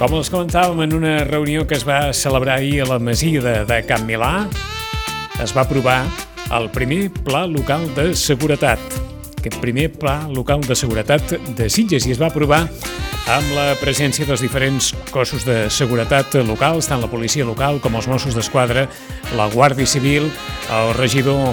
Com els comentàvem en una reunió que es va celebrar ahir a la Masia de, de Can Milà, es va aprovar el primer Pla Local de Seguretat. Aquest primer Pla Local de Seguretat de Sitges i es va aprovar amb la presència dels diferents cossos de seguretat locals, tant la policia local com els Mossos d'Esquadra, la Guàrdia Civil, el regidor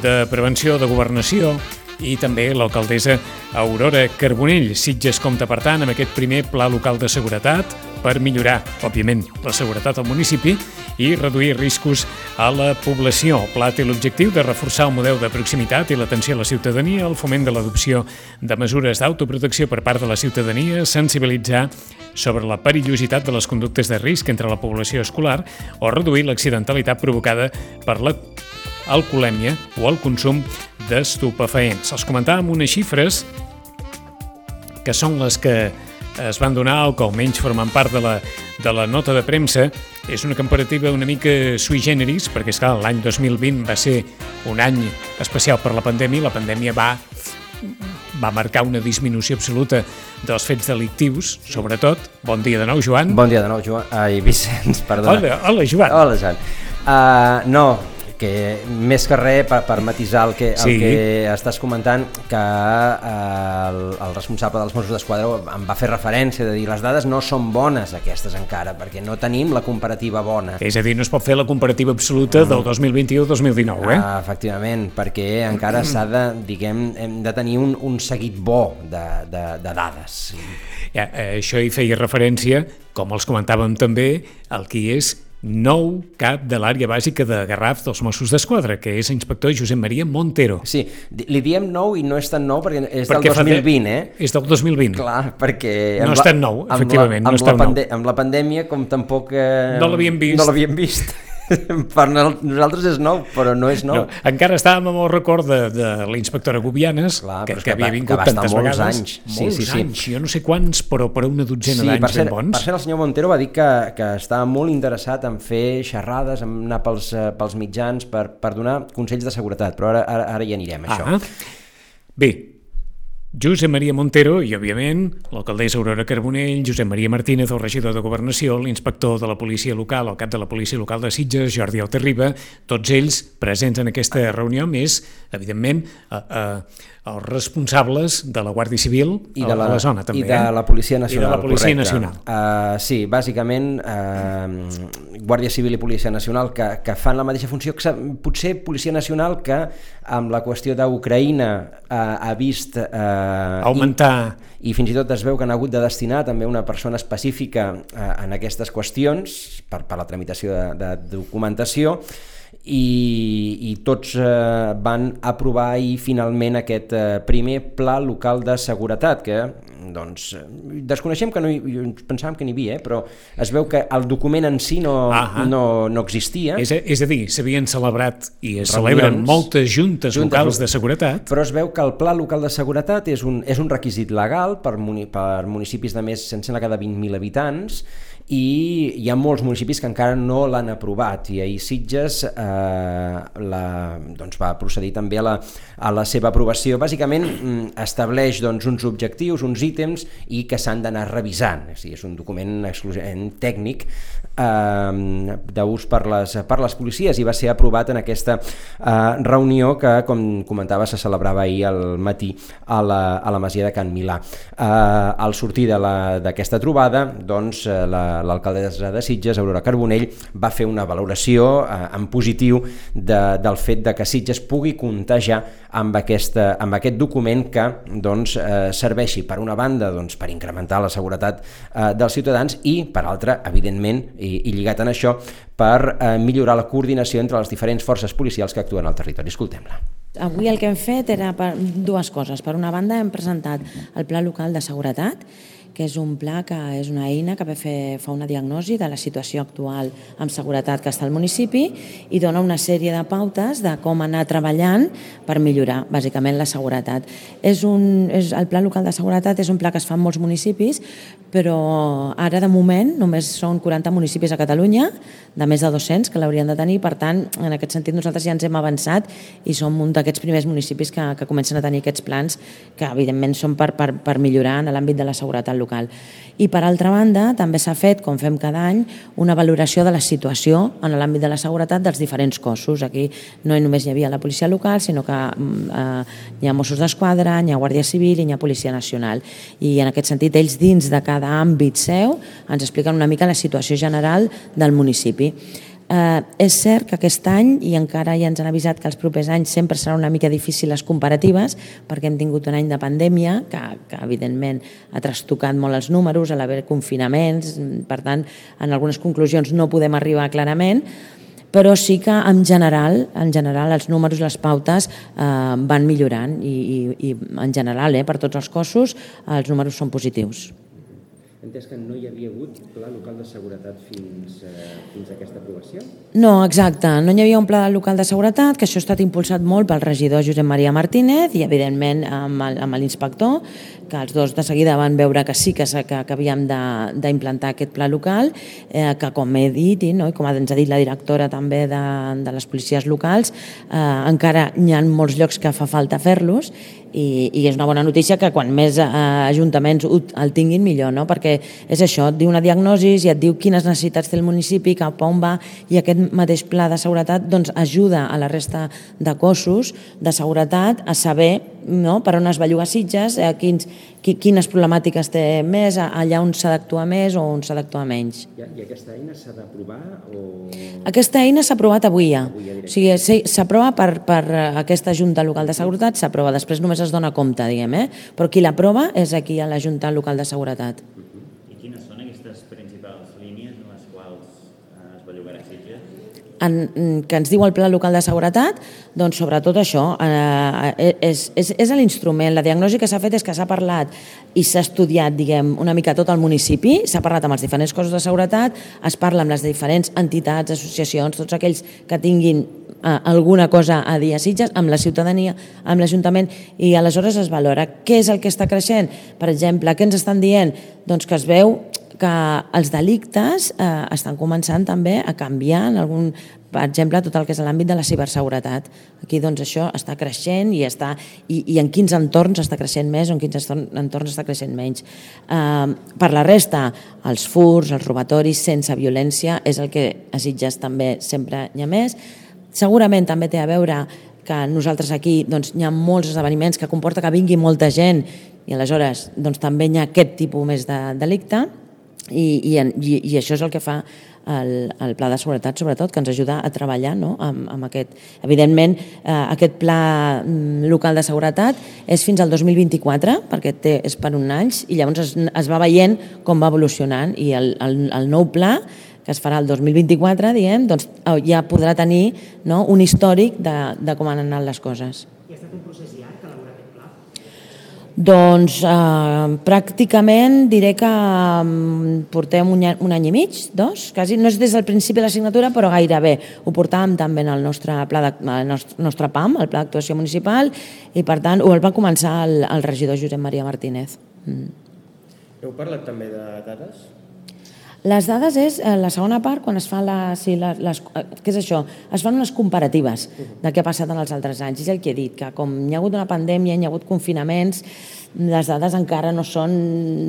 de Prevenció de Governació i també l'alcaldessa Aurora Carbonell. Sitges compta, per tant, amb aquest primer pla local de seguretat per millorar, òbviament, la seguretat al municipi i reduir riscos a la població. El pla té l'objectiu de reforçar el model de proximitat i l'atenció a la ciutadania, el foment de l'adopció de mesures d'autoprotecció per part de la ciutadania, sensibilitzar sobre la perillositat de les conductes de risc entre la població escolar o reduir l'accidentalitat provocada per la alcoholèmia o el consum d'estupefaents. Els comentàvem unes xifres que són les que es van donar o que almenys formen part de la, de la nota de premsa. És una comparativa una mica sui generis, perquè és clar, l'any 2020 va ser un any especial per la pandèmia, la pandèmia va va marcar una disminució absoluta dels fets delictius, sobretot. Bon dia de nou, Joan. Bon dia de nou, Joan. Ai, Vicenç, perdona. Hola, hola Joan. Hola, Joan. Uh, no, que més que res per, per matisar el que, Sí. el que estàs comentant que eh, el, el responsable dels Mossos d'Esquadra em va fer referència de dir les dades no són bones aquestes encara perquè no tenim la comparativa bona És a dir, no es pot fer la comparativa absoluta del 2021-2019, eh? Ah, efectivament, perquè encara s'ha de, diguem, hem de tenir un, un seguit bo de, de, de dades. Ja, eh, això hi feia referència, com els comentàvem també, el que és nou cap de l'àrea bàsica de Garraf dels Mossos d'Esquadra, que és l'inspector Josep Maria Montero. Sí, li diem nou i no és tan nou perquè és Perquè del fa de- 2020, eh? És del 2020. Clar, perquè... No és tan nou, amb la- efectivament, no és tan nou. Amb la pandèmia, com tampoc... Eh, No l'havíem vist. No l'havíem vist. per no- nosaltres és nou, però no és nou. No, encara estàvem amb el record de, de l'inspectora Gubianes, Clar, que, que que havia vingut que tantes molts vegades. anys. Sí, molts sí, sí. anys, jo no sé quants, però per una dotzena Sí, d'anys ben bons. per cert, el senyor Montero va dir que, que estava molt interessat en fer xerrades, en anar pels, eh, pels mitjans per, per donar consells de seguretat, però ara, ara, ara hi anirem, això. Ah. Bé, Josep Maria Montero i, òbviament, l'alcaldessa Aurora Carbonell, Josep Maria Martínez, el regidor de Governació, l'inspector de la policia local, el cap de la policia local de Sitges, Jordi Alterriba, tots ells presents en aquesta reunió, més, evidentment, eh, eh, els responsables de la Guàrdia Civil I de la, a la zona, també. I de eh? la Policia Nacional. I de la Policia correcte. Nacional. Uh, sí, bàsicament, uh, Guàrdia Civil i Policia Nacional que, que fan la mateixa funció, que potser Policia Nacional que amb la qüestió d'Ucraïna uh, ha vist... Uh, Augmentar i fins i tot es veu que han hagut de destinar també una persona específica eh, en aquestes qüestions per, per la tramitació de, de documentació i, i tots eh, van aprovar ahir finalment aquest eh, primer pla local de seguretat que doncs desconeixem que no hi, pensàvem que n'hi havia, eh, però es veu que el document en si no, Ahà. no, no existia És a, és a dir, s'havien celebrat i es Reunions. celebren moltes juntes, Juntes locals lo- de seguretat. però es veu que el pla local de seguretat és un, és un requisit legal per, muni, per municipis de més, em sembla que de 20.000 habitants, i hi ha molts municipis que encara no l'han aprovat i ahir Sitges eh, la, doncs va procedir també a la, a la seva aprovació. Bàsicament mm, estableix doncs, uns objectius, uns ítems i que s'han d'anar revisant. O sigui, és un document exclusivament tècnic eh, d'ús per, les, per les policies i va ser aprovat en aquesta eh, reunió que, com comentava, se celebrava ahir al matí a la, a la Masia de Can Milà. Eh, al sortir la- d'aquesta trobada, doncs, eh, la- l'alcaldessa de Sitges, Aurora Carbonell, va fer una valoració eh, en positiu de, del fet de que Sitges pugui comptar ja amb, aquesta, amb aquest document que doncs, eh, serveixi per una banda doncs, per incrementar la seguretat eh, dels ciutadans i per altra, evidentment, i, i lligat en això, per eh, millorar la coordinació entre les diferents forces policials que actuen al territori. Escoltem-la. Avui el que hem fet era per dues coses. Per una banda hem presentat el Pla Local de Seguretat, que és un pla que és una eina que fer, fa una diagnosi de la situació actual amb seguretat que està al municipi i dona una sèrie de pautes de com anar treballant per millorar, bàsicament, la seguretat. És un, és, el Pla Local de Seguretat és un pla que es fa en molts municipis, però ara, de moment, només són 40 municipis a Catalunya, de més de 200 que l'haurien de tenir, per tant, en aquest sentit nosaltres ja ens hem avançat i som un d'aquests primers municipis que, que comencen a tenir aquests plans que evidentment són per, per, per millorar en l'àmbit de la seguretat local. I per altra banda, també s'ha fet, com fem cada any, una valoració de la situació en l'àmbit de la seguretat dels diferents cossos. Aquí no només hi havia la policia local, sinó que mm, eh, hi ha Mossos d'Esquadra, hi ha Guàrdia Civil i hi ha Policia Nacional. I en aquest sentit, ells dins de cada àmbit seu ens expliquen una mica la situació general del municipi. Eh, és cert que aquest any, i encara ja ens han avisat que els propers anys sempre serà una mica difícil les comparatives, perquè hem tingut un any de pandèmia que, que evidentment ha trastocat molt els números, a l'haver confinaments, per tant, en algunes conclusions no podem arribar clarament, però sí que en general, en general els números les pautes eh, van millorant i, i, i en general, eh, per tots els cossos, els números són positius entès que no hi havia hagut pla local de seguretat fins, eh, fins a aquesta aprovació? No, exacte. No hi havia un pla local de seguretat, que això ha estat impulsat molt pel regidor Josep Maria Martínez i, evidentment, amb l'inspector, que els dos de seguida van veure que sí que, que, que havíem d'implantar aquest pla local, eh, que com he dit, i, no, i com ens ha dit la directora també de, de les policies locals, eh, encara hi ha molts llocs que fa falta fer-los i, i és una bona notícia que quan més eh, ajuntaments el tinguin millor, no? perquè és això, et diu una diagnosi i et diu quines necessitats té el municipi, cap on va i aquest mateix pla de seguretat doncs, ajuda a la resta de cossos de seguretat a saber no? per on es belluga Sitges, eh, quins, quines problemàtiques té més, allà on s'ha d'actuar més o on s'ha d'actuar menys. I, I aquesta eina s'ha d'aprovar? O... Aquesta eina s'ha aprovat avui ja. Avui ja o sigui, s'aprova per, per aquesta Junta Local de Seguretat, s'aprova, després només es dona compte, diguem, eh? però qui l'aprova és aquí a la Junta Local de Seguretat. Uh -huh. En, que ens diu el Pla Local de Seguretat, doncs sobretot això, eh, és, és, és l'instrument. La diagnosi que s'ha fet és que s'ha parlat i s'ha estudiat, diguem, una mica tot el municipi, s'ha parlat amb els diferents cossos de seguretat, es parla amb les diferents entitats, associacions, tots aquells que tinguin eh, alguna cosa a dir a Sitges, amb la ciutadania, amb l'Ajuntament, i aleshores es valora què és el que està creixent. Per exemple, què ens estan dient? Doncs que es veu que els delictes eh, estan començant també a canviar en algun, per exemple, tot el que és l'àmbit de la ciberseguretat. Aquí doncs això està creixent i, està, i, i en quins entorns està creixent més o en quins entorns està creixent menys. Eh, per la resta, els furs, els robatoris sense violència és el que a Sitges també sempre hi ha més. Segurament també té a veure que nosaltres aquí doncs, hi ha molts esdeveniments que comporta que vingui molta gent i aleshores doncs, també hi ha aquest tipus més de delicte i, i, i, i això és el que fa el, el pla de seguretat, sobretot, que ens ajuda a treballar no? amb, amb aquest... Evidentment, eh, aquest pla mm, local de seguretat és fins al 2024, perquè té, és per un any, i llavors es, es va veient com va evolucionant, i el, el, el nou pla que es farà el 2024, diem, doncs eh, ja podrà tenir no, un històric de, de com han anat les coses. I ha estat un procés doncs eh, pràcticament diré que um, portem un, un any i mig, dos, quasi, no és des del principi de la signatura, però gairebé. Ho portàvem també en el nostre, pla de, el nostre, nostre PAM, el Pla d'Actuació Municipal, i per tant ho el va començar el, el regidor Josep Maria Martínez. Mm. Heu parlat també de dades? Les dades és eh, la segona part, quan es fa la, sí, les, les, eh, què és això? Es fan unes comparatives de què ha passat en els altres anys. És el que he dit, que com hi ha hagut una pandèmia, hi ha hagut confinaments, les dades encara no són...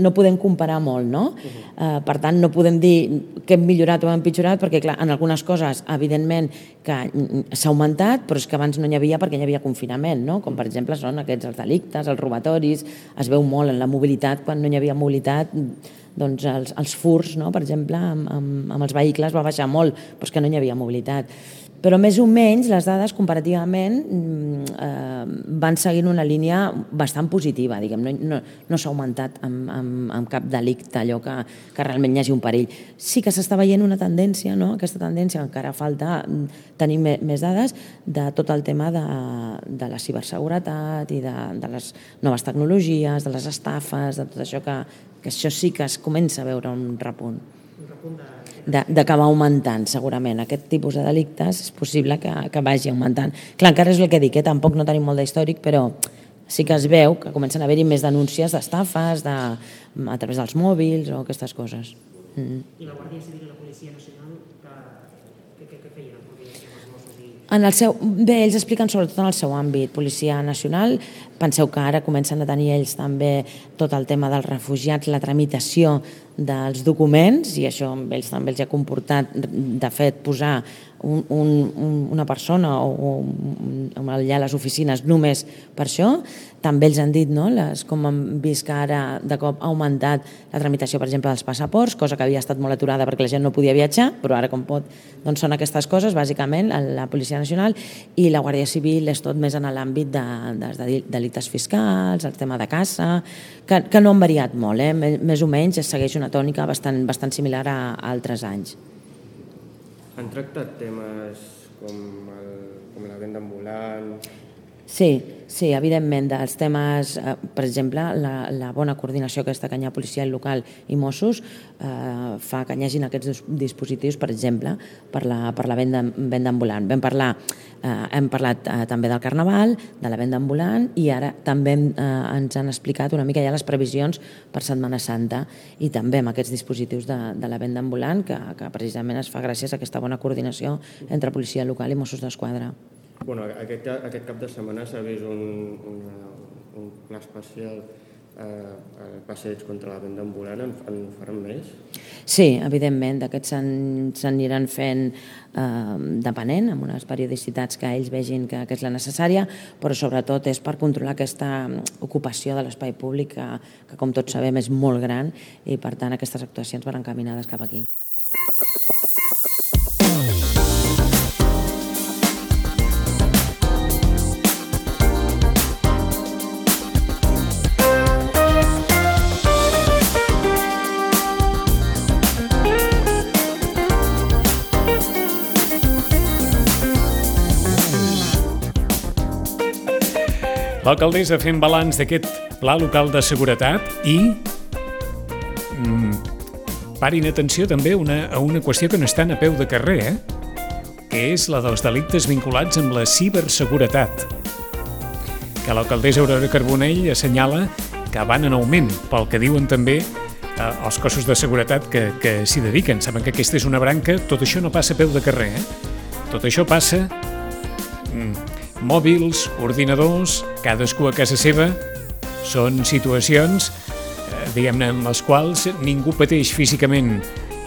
no podem comparar molt, no? Uh -huh. uh, per tant, no podem dir que hem millorat o hem empitjorat, perquè, clar, en algunes coses, evidentment, que s'ha augmentat, però és que abans no n'hi havia perquè hi havia confinament, no? Com, per exemple, són aquests els delictes, els robatoris, es veu molt en la mobilitat, quan no hi havia mobilitat, doncs els, els furs, no? per exemple, amb, amb, amb els vehicles va baixar molt, però és que no hi havia mobilitat. Però més o menys les dades comparativament mm, eh, van seguint una línia bastant positiva, diguem, no, no, no s'ha augmentat amb, amb, amb cap delicte allò que, que realment hi hagi un perill. Sí que s'està veient una tendència, no? aquesta tendència, encara falta tenir més dades, de tot el tema de, de la ciberseguretat i de, de les noves tecnologies, de les estafes, de tot això que, que això sí que es comença a veure un repunt. De, de va augmentant, segurament. Aquest tipus de delictes és possible que, que vagi augmentant. Clar, encara és el que dic, eh? tampoc no tenim molt d'històric, però sí que es veu que comencen a haver-hi més denúncies d'estafes de, a través dels mòbils o aquestes coses. Mm. I la Guàrdia Civil i la Policia Nacional, que, que, que, que feien? En el seu, bé, ells expliquen sobretot en el seu àmbit, Policia Nacional, penseu que ara comencen a tenir ells també tot el tema dels refugiats, la tramitació dels documents, i això amb ells també els ha comportat, de fet, posar un, un, una persona o, o allà a les oficines només per això. També els han dit, no? Les, com hem vist que ara de cop ha augmentat la tramitació, per exemple, dels passaports, cosa que havia estat molt aturada perquè la gent no podia viatjar, però ara com pot, doncs són aquestes coses, bàsicament, la Policia Nacional i la Guàrdia Civil és tot més en l'àmbit de, de, de delictes fiscals, el tema de caça, que, que no han variat molt, eh? més o menys es segueix una tònica bastant, bastant similar a, a altres anys. Han tractat temes com, el, com la venda ambulant? Sí, sí, evidentment, dels temes, eh, per exemple, la, la bona coordinació aquesta que hi ha policial local i Mossos eh, fa que hi hagin aquests dispositius, per exemple, per la, per la venda, venda ambulant. Vam parlar, eh, hem parlat eh, també del Carnaval, de la venda ambulant i ara també eh, ens han explicat una mica ja les previsions per Setmana Santa i també amb aquests dispositius de, de la venda ambulant que, que precisament es fa gràcies a aquesta bona coordinació entre policia local i Mossos d'Esquadra. Bueno, aquest, aquest cap de setmana s'ha vist un, un, un pla especial eh, el passeig contra la venda ambulant, en, en faran més? Sí, evidentment, d'aquests s'aniran fent eh, depenent, amb unes periodicitats que ells vegin que, que és la necessària, però sobretot és per controlar aquesta ocupació de l'espai públic que, que, com tots sabem, és molt gran i, per tant, aquestes actuacions van encaminades cap aquí. L'alcaldessa fent balanç d'aquest pla local de seguretat i mm, parin atenció també una, a una qüestió que no estan a peu de carrer, eh? que és la dels delictes vinculats amb la ciberseguretat, que l'alcaldessa Aurora Carbonell assenyala que van en augment, pel que diuen també eh, els cossos de seguretat que, que s'hi dediquen. Saben que aquesta és una branca, tot això no passa a peu de carrer, eh? Tot això passa mm, mòbils, ordinadors, cadascú a casa seva, són situacions eh, diguem-ne, en les quals ningú pateix físicament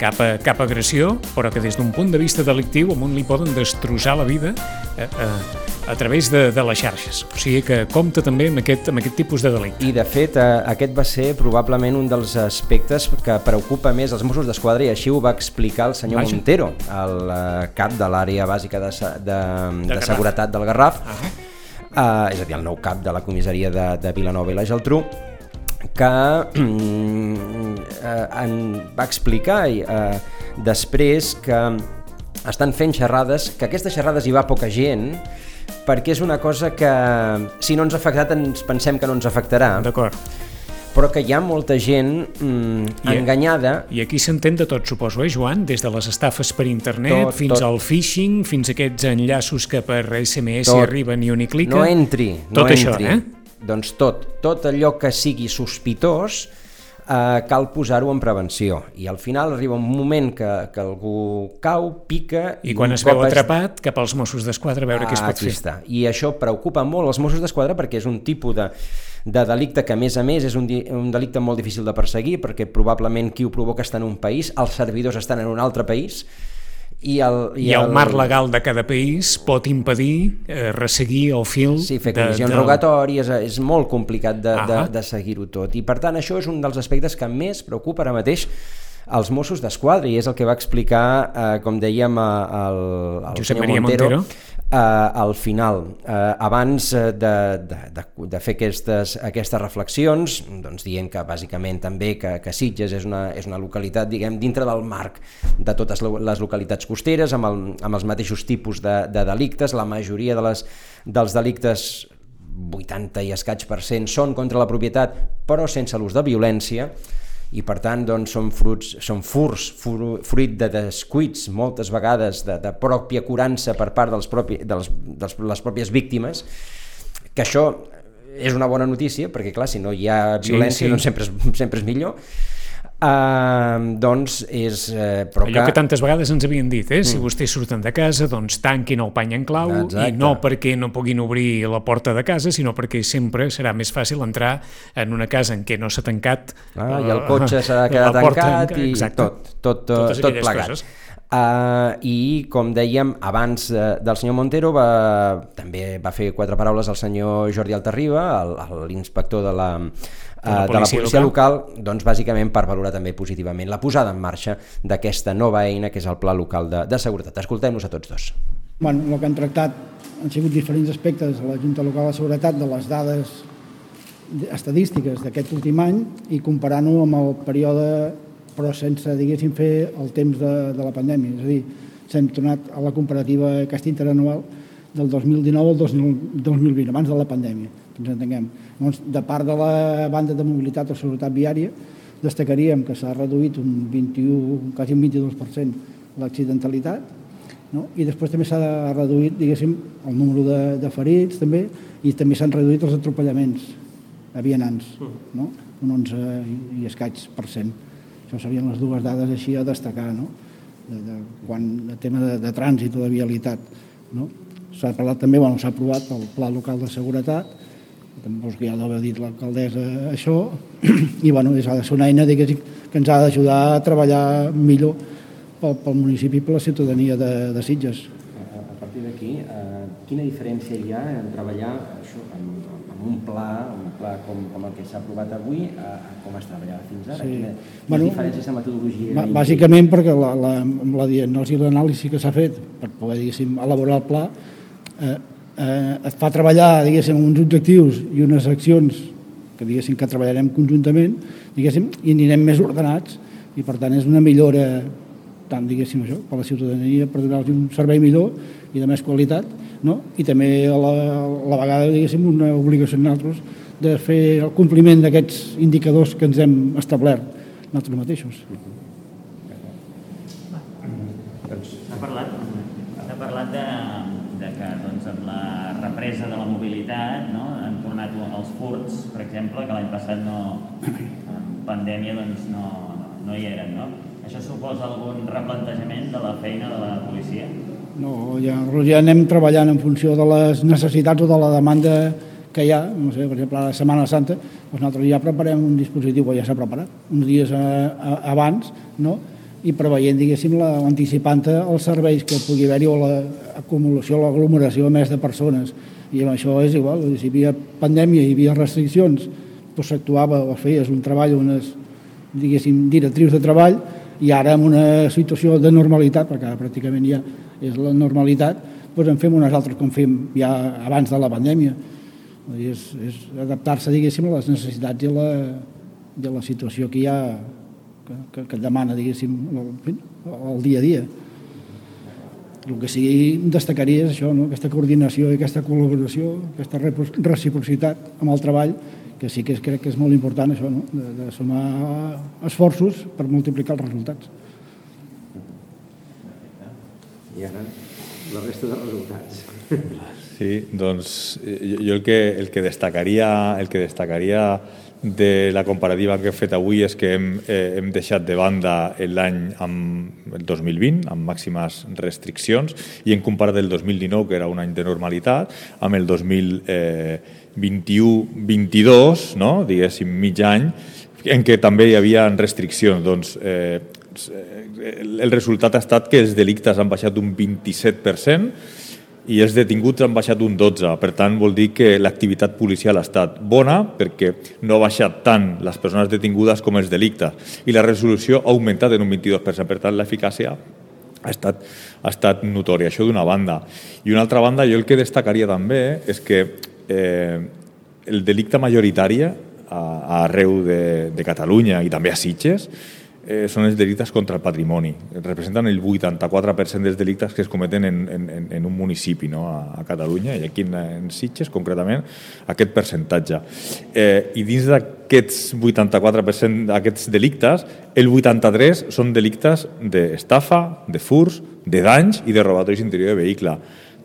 cap, a, cap agressió, però que des d'un punt de vista delictiu amunt li poden destrossar la vida eh, eh, a través de, de les xarxes. O sigui que compta també amb aquest, amb aquest tipus de delicte. I de fet, eh, aquest va ser probablement un dels aspectes que preocupa més els Mossos d'Esquadra i així ho va explicar el senyor Vaja. Montero, el eh, cap de l'àrea bàsica de, de, de, de seguretat del Garraf, uh -huh. eh, és a dir, el nou cap de la comissaria de, de Vilanova i la Geltrú, que eh, en va explicar eh, després que estan fent xerrades, que aquestes xerrades hi va poca gent, perquè és una cosa que si no ens ha afectat ens pensem que no ens afectarà. D'acord. Però que hi ha molta gent mm, I, enganyada. I aquí s'entén de tot, suposo, eh, Joan? Des de les estafes per internet tot, fins tot. al phishing, fins a aquests enllaços que per SMS tot. arriben i hi clica. No entri, tot no això, entri. eh? Doncs tot, tot allò que sigui sospitós, eh, cal posar-ho en prevenció i al final arriba un moment que, que algú cau, pica... I quan es veu atrapat, es... cap als Mossos d'Esquadra a veure ah, què es pot fer. Està. I això preocupa molt els Mossos d'Esquadra perquè és un tipus de, de delicte que a més a més és un, un delicte molt difícil de perseguir perquè probablement qui ho provoca està en un país, els servidors estan en un altre país i el, i, I el, el marc legal de cada país pot impedir eh, resseguir el fil... Sí, fer comissions de, de... rogatòries, és molt complicat de, ah de, de seguir-ho tot. I per tant això és un dels aspectes que més preocupa ara mateix als Mossos d'Esquadra i és el que va explicar, eh, com dèiem, el, el Josep Maria Montero, Montero eh, al final. Eh, abans de, de, de, de fer aquestes, aquestes reflexions, doncs dient que bàsicament també que, que Sitges és una, és una localitat, diguem, dintre del marc de totes les localitats costeres, amb, el, amb els mateixos tipus de, de delictes, la majoria de les, dels delictes 80 i escaig per cent són contra la propietat, però sense l'ús de violència, i per tant doncs, són, fruits, són furs, fur, fruit de descuits moltes vegades de, de pròpia curança per part dels propi, de, les, de les pròpies víctimes, que això és una bona notícia, perquè clar, si no hi ha violència, sí, sí. doncs sempre és, sempre és millor, Uh, doncs és... Uh, però Allò que... que tantes vegades ens havien dit, eh? Mm. si vostès surten de casa, doncs tanquin el pany en clau Exacte. i no perquè no puguin obrir la porta de casa, sinó perquè sempre serà més fàcil entrar en una casa en què no s'ha tancat ah, uh, i el cotxe s'ha quedat tancat i Exacte. tot, tot, tot, tot plegat. Coses. Uh, i com dèiem abans uh, del senyor Montero va, també va fer quatre paraules al senyor Jordi Altarriba l'inspector de la la policia, de la policia local, local doncs bàsicament per valorar també positivament la posada en marxa d'aquesta nova eina que és el Pla Local de, de Seguretat. Escoltem-nos a tots dos. Bueno, el que han tractat han sigut diferents aspectes a la Junta Local de Seguretat de les dades estadístiques d'aquest últim any i comparant-ho amb el període però sense, diguéssim, fer el temps de, de la pandèmia. És a dir, s'hem tornat a la comparativa aquesta interanual del 2019 al 2020, abans de la pandèmia, que ens entenguem. Llavors, de part de la banda de mobilitat o seguretat viària, destacaríem que s'ha reduït un 21, quasi un 22% l'accidentalitat, no? i després també s'ha reduït, diguéssim, el número de, de ferits, també, i també s'han reduït els atropellaments a vianants, no? un 11 i, escaig per cent. Això serien les dues dades així a destacar, no? de, de, quan de tema de, de trànsit o de vialitat. No? S'ha parlat també, bueno, s'ha aprovat el Pla Local de Seguretat, tampoc ja l'ha dit l'alcaldessa això, i bueno, ha de ser una eina que ens ha d'ajudar a treballar millor pel, pel municipi i per la ciutadania de, de Sitges. A, a partir d'aquí, eh, quina diferència hi ha en treballar això, en, en un pla, un pla com, com el que s'ha aprovat avui, a, a com es treballava fins ara? Sí. Quina, quines bueno, diferències de metodologia? Bàsicament perquè la, la, la diagnosi i l'anàlisi que s'ha fet per poder, elaborar el pla eh, eh, es fa treballar, diguéssim, uns objectius i unes accions que, diguéssim, que treballarem conjuntament, diguéssim, i anirem més ordenats, i per tant és una millora tant, diguéssim, això, per la ciutadania, per donar-los un servei millor i de més qualitat, no? i també a la, a la vegada, diguéssim, una obligació en nosaltres de fer el compliment d'aquests indicadors que ens hem establert nosaltres mateixos. S'ha parlat, parlat de, represa de la mobilitat, no? han tornat els furts, per exemple, que l'any passat no, en pandèmia doncs no, no hi eren. No? Això suposa algun replantejament de la feina de la policia? No, ja, ja anem treballant en funció de les necessitats o de la demanda que hi ha, no sé, per exemple, a la Setmana Santa, doncs nosaltres ja preparem un dispositiu que ja s'ha preparat, uns dies a, a, abans, no? i preveient, diguéssim, anticipant els serveis que pugui haver-hi o l'acumulació, l'aglomeració més de persones i amb això és igual, si hi havia pandèmia hi havia restriccions, doncs s'actuava o feies un treball, unes, diguéssim, directrius de treball, i ara en una situació de normalitat, perquè pràcticament ja és la normalitat, doncs en fem unes altres com fem ja abans de la pandèmia. És, és adaptar-se, diguéssim, a les necessitats i a la, i a la situació que hi ha, que, que, que demana, diguéssim, el, el dia a dia el que sí destacaria és això, no? aquesta coordinació i aquesta col·laboració, aquesta reciprocitat amb el treball, que sí que és, crec que és molt important això, no? de, de sumar esforços per multiplicar els resultats. I ara la resta de resultats. Sí, doncs jo el que, el que destacaria, el que destacaria de la comparativa que he fet avui és que hem, eh, hem deixat de banda l'any el 2020, amb màximes restriccions, i hem comparat el 2019, que era un any de normalitat, amb el 2021-22, no? diguéssim, mig any, en què també hi havia restriccions. Doncs, eh, el resultat ha estat que els delictes han baixat un 27%, i els detinguts han baixat un 12. Per tant, vol dir que l'activitat policial ha estat bona perquè no ha baixat tant les persones detingudes com els delictes i la resolució ha augmentat en un 22%. Per tant, l'eficàcia ha estat, ha estat notòria. Això d'una banda. I una altra banda, jo el que destacaria també és que eh, el delicte majoritari a, a arreu de, de Catalunya i també a Sitges eh, són els delictes contra el patrimoni. Representen el 84% dels delictes que es cometen en, en, en un municipi no? a, a Catalunya i aquí en, en Sitges, concretament, aquest percentatge. Eh, I dins d'aquests 84% d'aquests delictes, el 83 són delictes d'estafa, de furs, de danys i de robatoris interior de vehicle.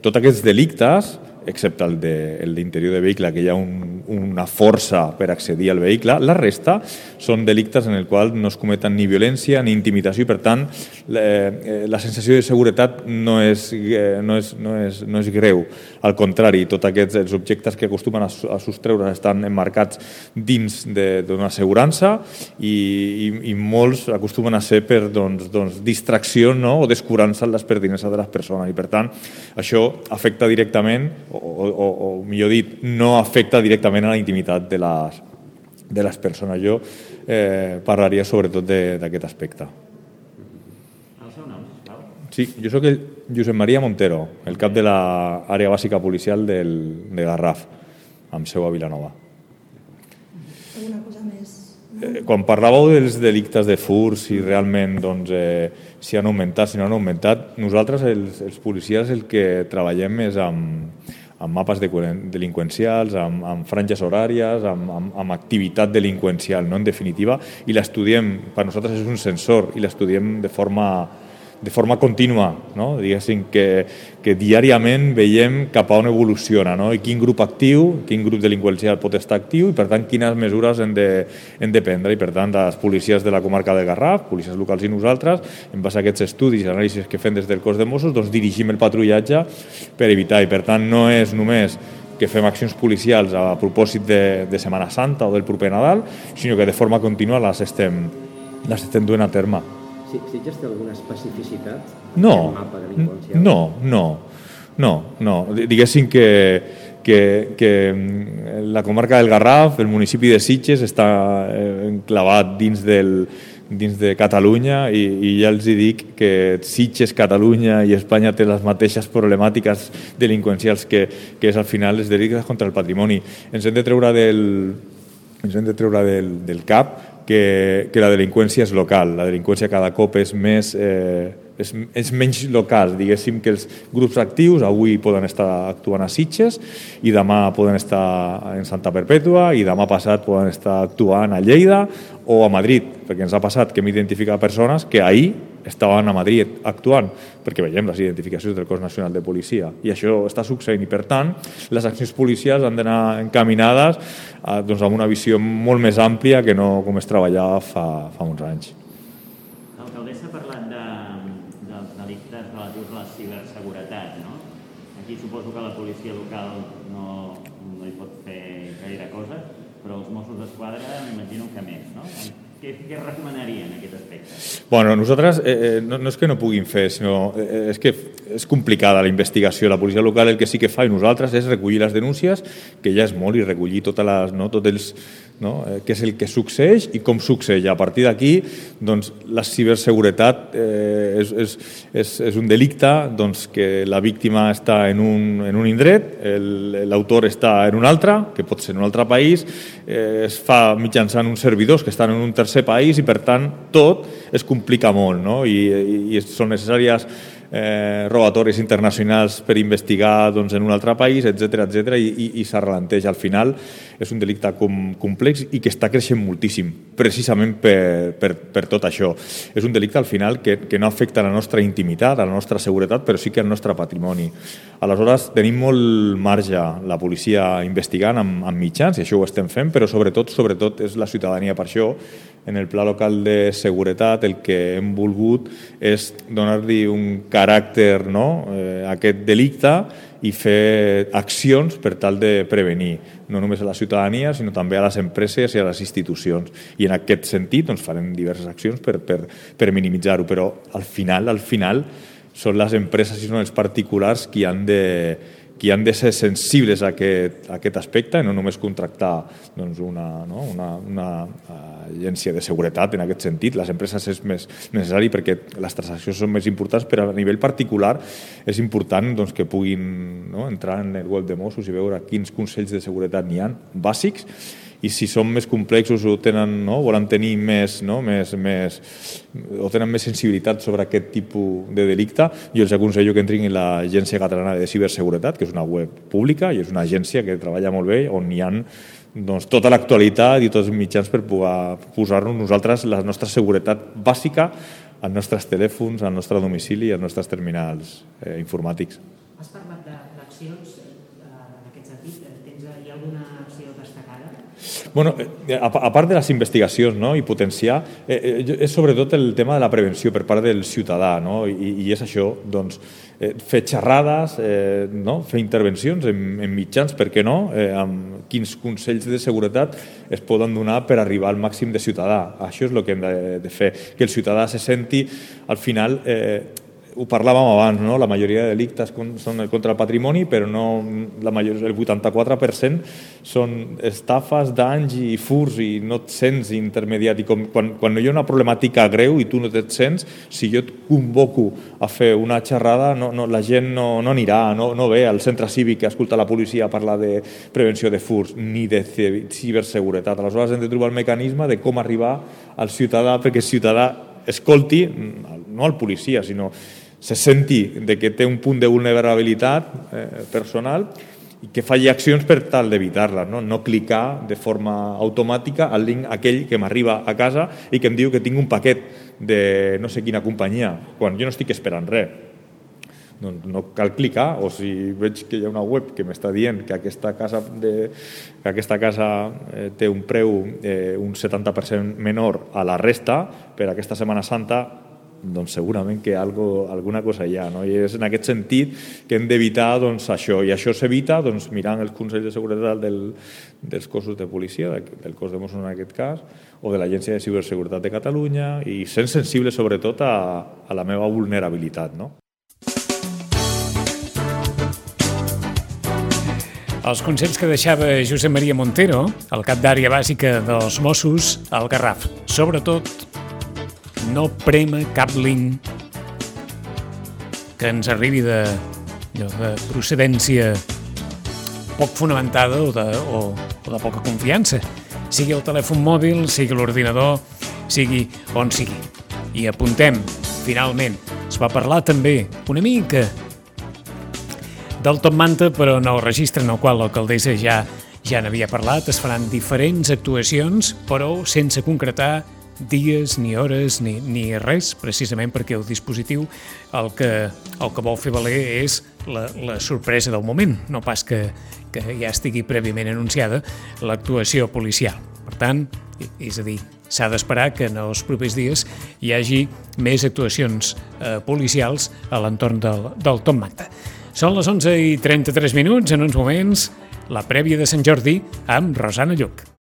Tots aquests delictes excepte el d'interior de, el de vehicle, que hi ha un, una força per accedir al vehicle. La resta són delictes en el qual no es cometen ni violència ni intimidació i, per tant, la, eh, la sensació de seguretat no és, eh, no és, no és, no és greu. Al contrari, tots aquests els objectes que acostumen a, a sostreure estan emmarcats dins d'una assegurança i, i, i molts acostumen a ser per doncs, doncs, distracció no? o descurança en les pertinences de les persones. I, per tant, això afecta directament o, o, o millor dit, no afecta directament a la intimitat de les, de les persones. Jo eh, parlaria sobretot d'aquest aspecte. El seu nom, sisplau? Sí, jo sóc el Josep Maria Montero, el cap de l'àrea bàsica policial del, de Garraf, amb seu a Vilanova. Alguna cosa més? Eh, quan parlàveu dels delictes de furs, si realment doncs, eh, si han augmentat, si no han augmentat, nosaltres, els, els policies, el que treballem és amb, amb mapes de, delinqüencials, amb, amb franges horàries, amb, amb, amb activitat delinqüencial, no? en definitiva, i l'estudiem, per nosaltres és un sensor, i l'estudiem de forma de forma contínua, no? diguéssim que, que diàriament veiem cap a on evoluciona no? i quin grup actiu, quin grup delinqüencial pot estar actiu i per tant quines mesures hem de, hem de prendre i per tant les policies de la comarca de Garraf, policies locals i nosaltres, en base a aquests estudis i anàlisis que fem des del cos de Mossos, doncs dirigim el patrullatge per evitar i per tant no és només que fem accions policials a propòsit de, de Setmana Santa o del proper Nadal, sinó que de forma contínua les estem, les estem duent a terme. Sitges té alguna especificitat? No, mapa delinqüencial? no, no, no, no. Diguéssim que, que, que mm, la comarca del Garraf, el municipi de Sitges, està eh, enclavat dins del, dins de Catalunya i, i ja els dic que Sitges, Catalunya i Espanya té les mateixes problemàtiques delinqüencials que, que és al final els delictes contra el patrimoni. Ens hem de treure del, ens hem de treure del, del cap que, que la delinqüència és local. La delinqüència cada cop és més... Eh, és, és menys local, diguéssim que els grups actius avui poden estar actuant a Sitges i demà poden estar en Santa Perpètua i demà passat poden estar actuant a Lleida o a Madrid, perquè ens ha passat que hem identificat persones que ahir estaven a Madrid actuant, perquè veiem les identificacions del cos nacional de policia i això està succeint i per tant les accions policials han d'anar encaminades a, doncs, amb una visió molt més àmplia que no com es treballava fa, fa uns anys. L'alcaldessa ha parlat de, dels delictes relatius a la ciberseguretat, no? Aquí suposo que la policia local no, no hi pot fer gaire cosa, però els Mossos d'Esquadra m'imagino que més, no? Què, recomanaria en aquest aspecte? Bueno, nosaltres eh, eh, no, no és que no puguin fer, sinó eh, és que és complicada la investigació. La policia local el que sí que fa i nosaltres és recollir les denúncies, que ja és molt, i recollir totes les, no, tots els, no? eh, què és el que succeeix i com succeeix. A partir d'aquí, doncs, la ciberseguretat eh, és, és, és, és un delicte doncs, que la víctima està en un, en un indret, l'autor està en un altre, que pot ser en un altre país, eh, es fa mitjançant uns servidors que estan en un tercer país i, per tant, tot es complica molt no? I, i, i són necessàries eh, robatoris internacionals per investigar doncs, en un altre país, etc etc i, i, i s'arrelanteix. Al final és un delicte com, complex i que està creixent moltíssim, precisament per, per, per tot això. És un delicte al final que, que no afecta la nostra intimitat, a la nostra seguretat, però sí que al nostre patrimoni. Aleshores, tenim molt marge la policia investigant amb, amb mitjans, i això ho estem fent, però sobretot, sobretot és la ciutadania per això en el pla local de seguretat el que hem volgut és donar-li un caràcter no? eh, a aquest delicte i fer accions per tal de prevenir, no només a la ciutadania, sinó també a les empreses i a les institucions. I en aquest sentit doncs, farem diverses accions per, per, per minimitzar-ho, però al final, al final, són les empreses i són els particulars qui han de, qui han de ser sensibles a aquest, a aquest aspecte, no només contractar doncs, una, no? una, una agència de seguretat en aquest sentit. Les empreses és més necessari perquè les transaccions són més importants, però a nivell particular és important doncs, que puguin no? entrar en el web de Mossos i veure quins consells de seguretat n'hi ha bàsics i si són més complexos o tenen, no, volen tenir més, no, més, més, o tenen més sensibilitat sobre aquest tipus de delicte, jo els aconsello que entrin en l'Agència Catalana de Ciberseguretat, que és una web pública i és una agència que treballa molt bé, on hi ha doncs, tota l'actualitat i tots els mitjans per poder posar-nos nosaltres la nostra seguretat bàsica als nostres telèfons, al nostre domicili i als nostres terminals eh, informàtics. Has parlat d'accions eh, en aquest sentit. Tens, hi ha alguna acció destacada? Bueno, eh, a, a part de les investigacions no? i potenciar, eh, eh, és sobretot el tema de la prevenció per part del ciutadà no? I, i és això, doncs, eh, fer xerrades, eh, no? fer intervencions en, en mitjans, per què no, eh, amb quins consells de seguretat es poden donar per arribar al màxim de ciutadà. Això és el que hem de, de fer, que el ciutadà se senti al final eh, ho parlàvem abans, no? la majoria de delictes són contra el patrimoni, però no, la major, el 84% són estafes, danys i furs i no et sents intermediat. I com, quan, quan hi ha una problemàtica greu i tu no et sents, si jo et convoco a fer una xerrada, no, no, la gent no, no anirà, no, no ve al centre cívic a escoltar la policia a parlar de prevenció de furs ni de ciberseguretat. Aleshores hem de trobar el mecanisme de com arribar al ciutadà perquè el ciutadà escolti, no al policia, sinó se senti de que té un punt de vulnerabilitat eh, personal i que faci accions per tal d'evitar-la, no? no clicar de forma automàtica al link aquell que m'arriba a casa i que em diu que tinc un paquet de no sé quina companyia, quan jo no estic esperant res. Doncs no cal clicar, o si veig que hi ha una web que m'està dient que aquesta casa, de, que aquesta casa eh, té un preu eh, un 70% menor a la resta per aquesta Setmana Santa, doncs segurament que algo, alguna cosa hi ha. No? I és en aquest sentit que hem d'evitar doncs, això, i això s'evita doncs, mirant els Consells de Seguretat del, dels cossos de policia, del cos de Mossos en aquest cas, o de l'Agència de Ciberseguretat de Catalunya, i sent sensible sobretot a, a la meva vulnerabilitat. No? Els consells que deixava Josep Maria Montero, el cap d'àrea bàsica dels Mossos, al Garraf. Sobretot, no prema cap link que ens arribi de, de procedència poc fonamentada o de, o, o de poca confiança. Sigui el telèfon mòbil, sigui l'ordinador, sigui on sigui. I apuntem, finalment, es va parlar també una mica del Top Manta, però no el registre en el qual l'alcaldessa ja ja n'havia parlat, es faran diferents actuacions, però sense concretar dies, ni hores, ni, ni res, precisament perquè el dispositiu el que, el que vol fer valer és la, la sorpresa del moment, no pas que, que ja estigui prèviament anunciada l'actuació policial. Per tant, és a dir, s'ha d'esperar que en els propers dies hi hagi més actuacions eh, policials a l'entorn del, del Tom Magda. Són les 11 i 33 minuts, en uns moments, la prèvia de Sant Jordi amb Rosana Lluc.